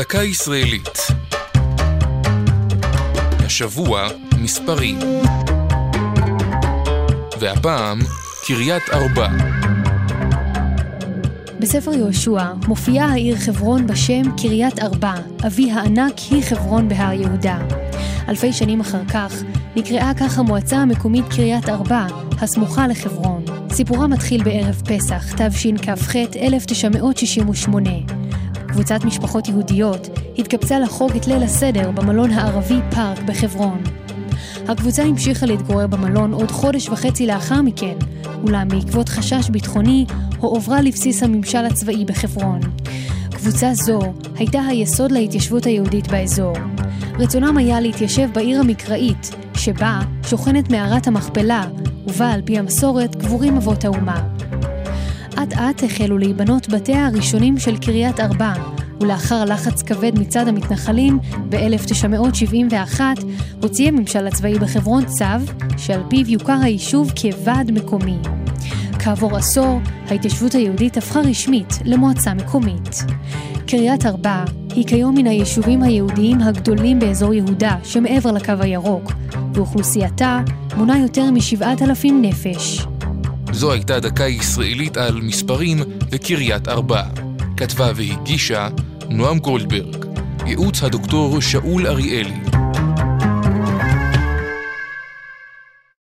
דקה ישראלית. השבוע מספרים. והפעם קריית ארבע. בספר יהושע מופיעה העיר חברון בשם קריית ארבע, אבי הענק היא חברון בהר יהודה. אלפי שנים אחר כך נקראה כך המועצה המקומית קריית ארבע, הסמוכה לחברון. סיפורה מתחיל בערב פסח, תשכ"ח 1968. קבוצת משפחות יהודיות התקבצה לחוג את ליל הסדר במלון הערבי פארק בחברון. הקבוצה המשיכה להתגורר במלון עוד חודש וחצי לאחר מכן, אולם בעקבות חשש ביטחוני, הועברה לבסיס הממשל הצבאי בחברון. קבוצה זו הייתה היסוד להתיישבות היהודית באזור. רצונם היה להתיישב בעיר המקראית, שבה שוכנת מערת המכפלה, ובה על פי המסורת קבורים אבות האומה. אט אט החלו להיבנות בתיה הראשונים של קריית ארבע, ולאחר לחץ כבד מצד המתנחלים, ב-1971 הוציא הממשל הצבאי בחברון צו, שעל פיו יוכר היישוב כוועד מקומי. כעבור עשור, ההתיישבות היהודית הפכה רשמית למועצה מקומית. קריית ארבע היא כיום מן היישובים היהודיים הגדולים באזור יהודה שמעבר לקו הירוק, ואוכלוסייתה מונה יותר משבעת אלפים נפש. זו הייתה דקה ישראלית על מספרים וקריית ארבע. כתבה והגישה נועם גולדברג. ייעוץ הדוקטור שאול אריאלי.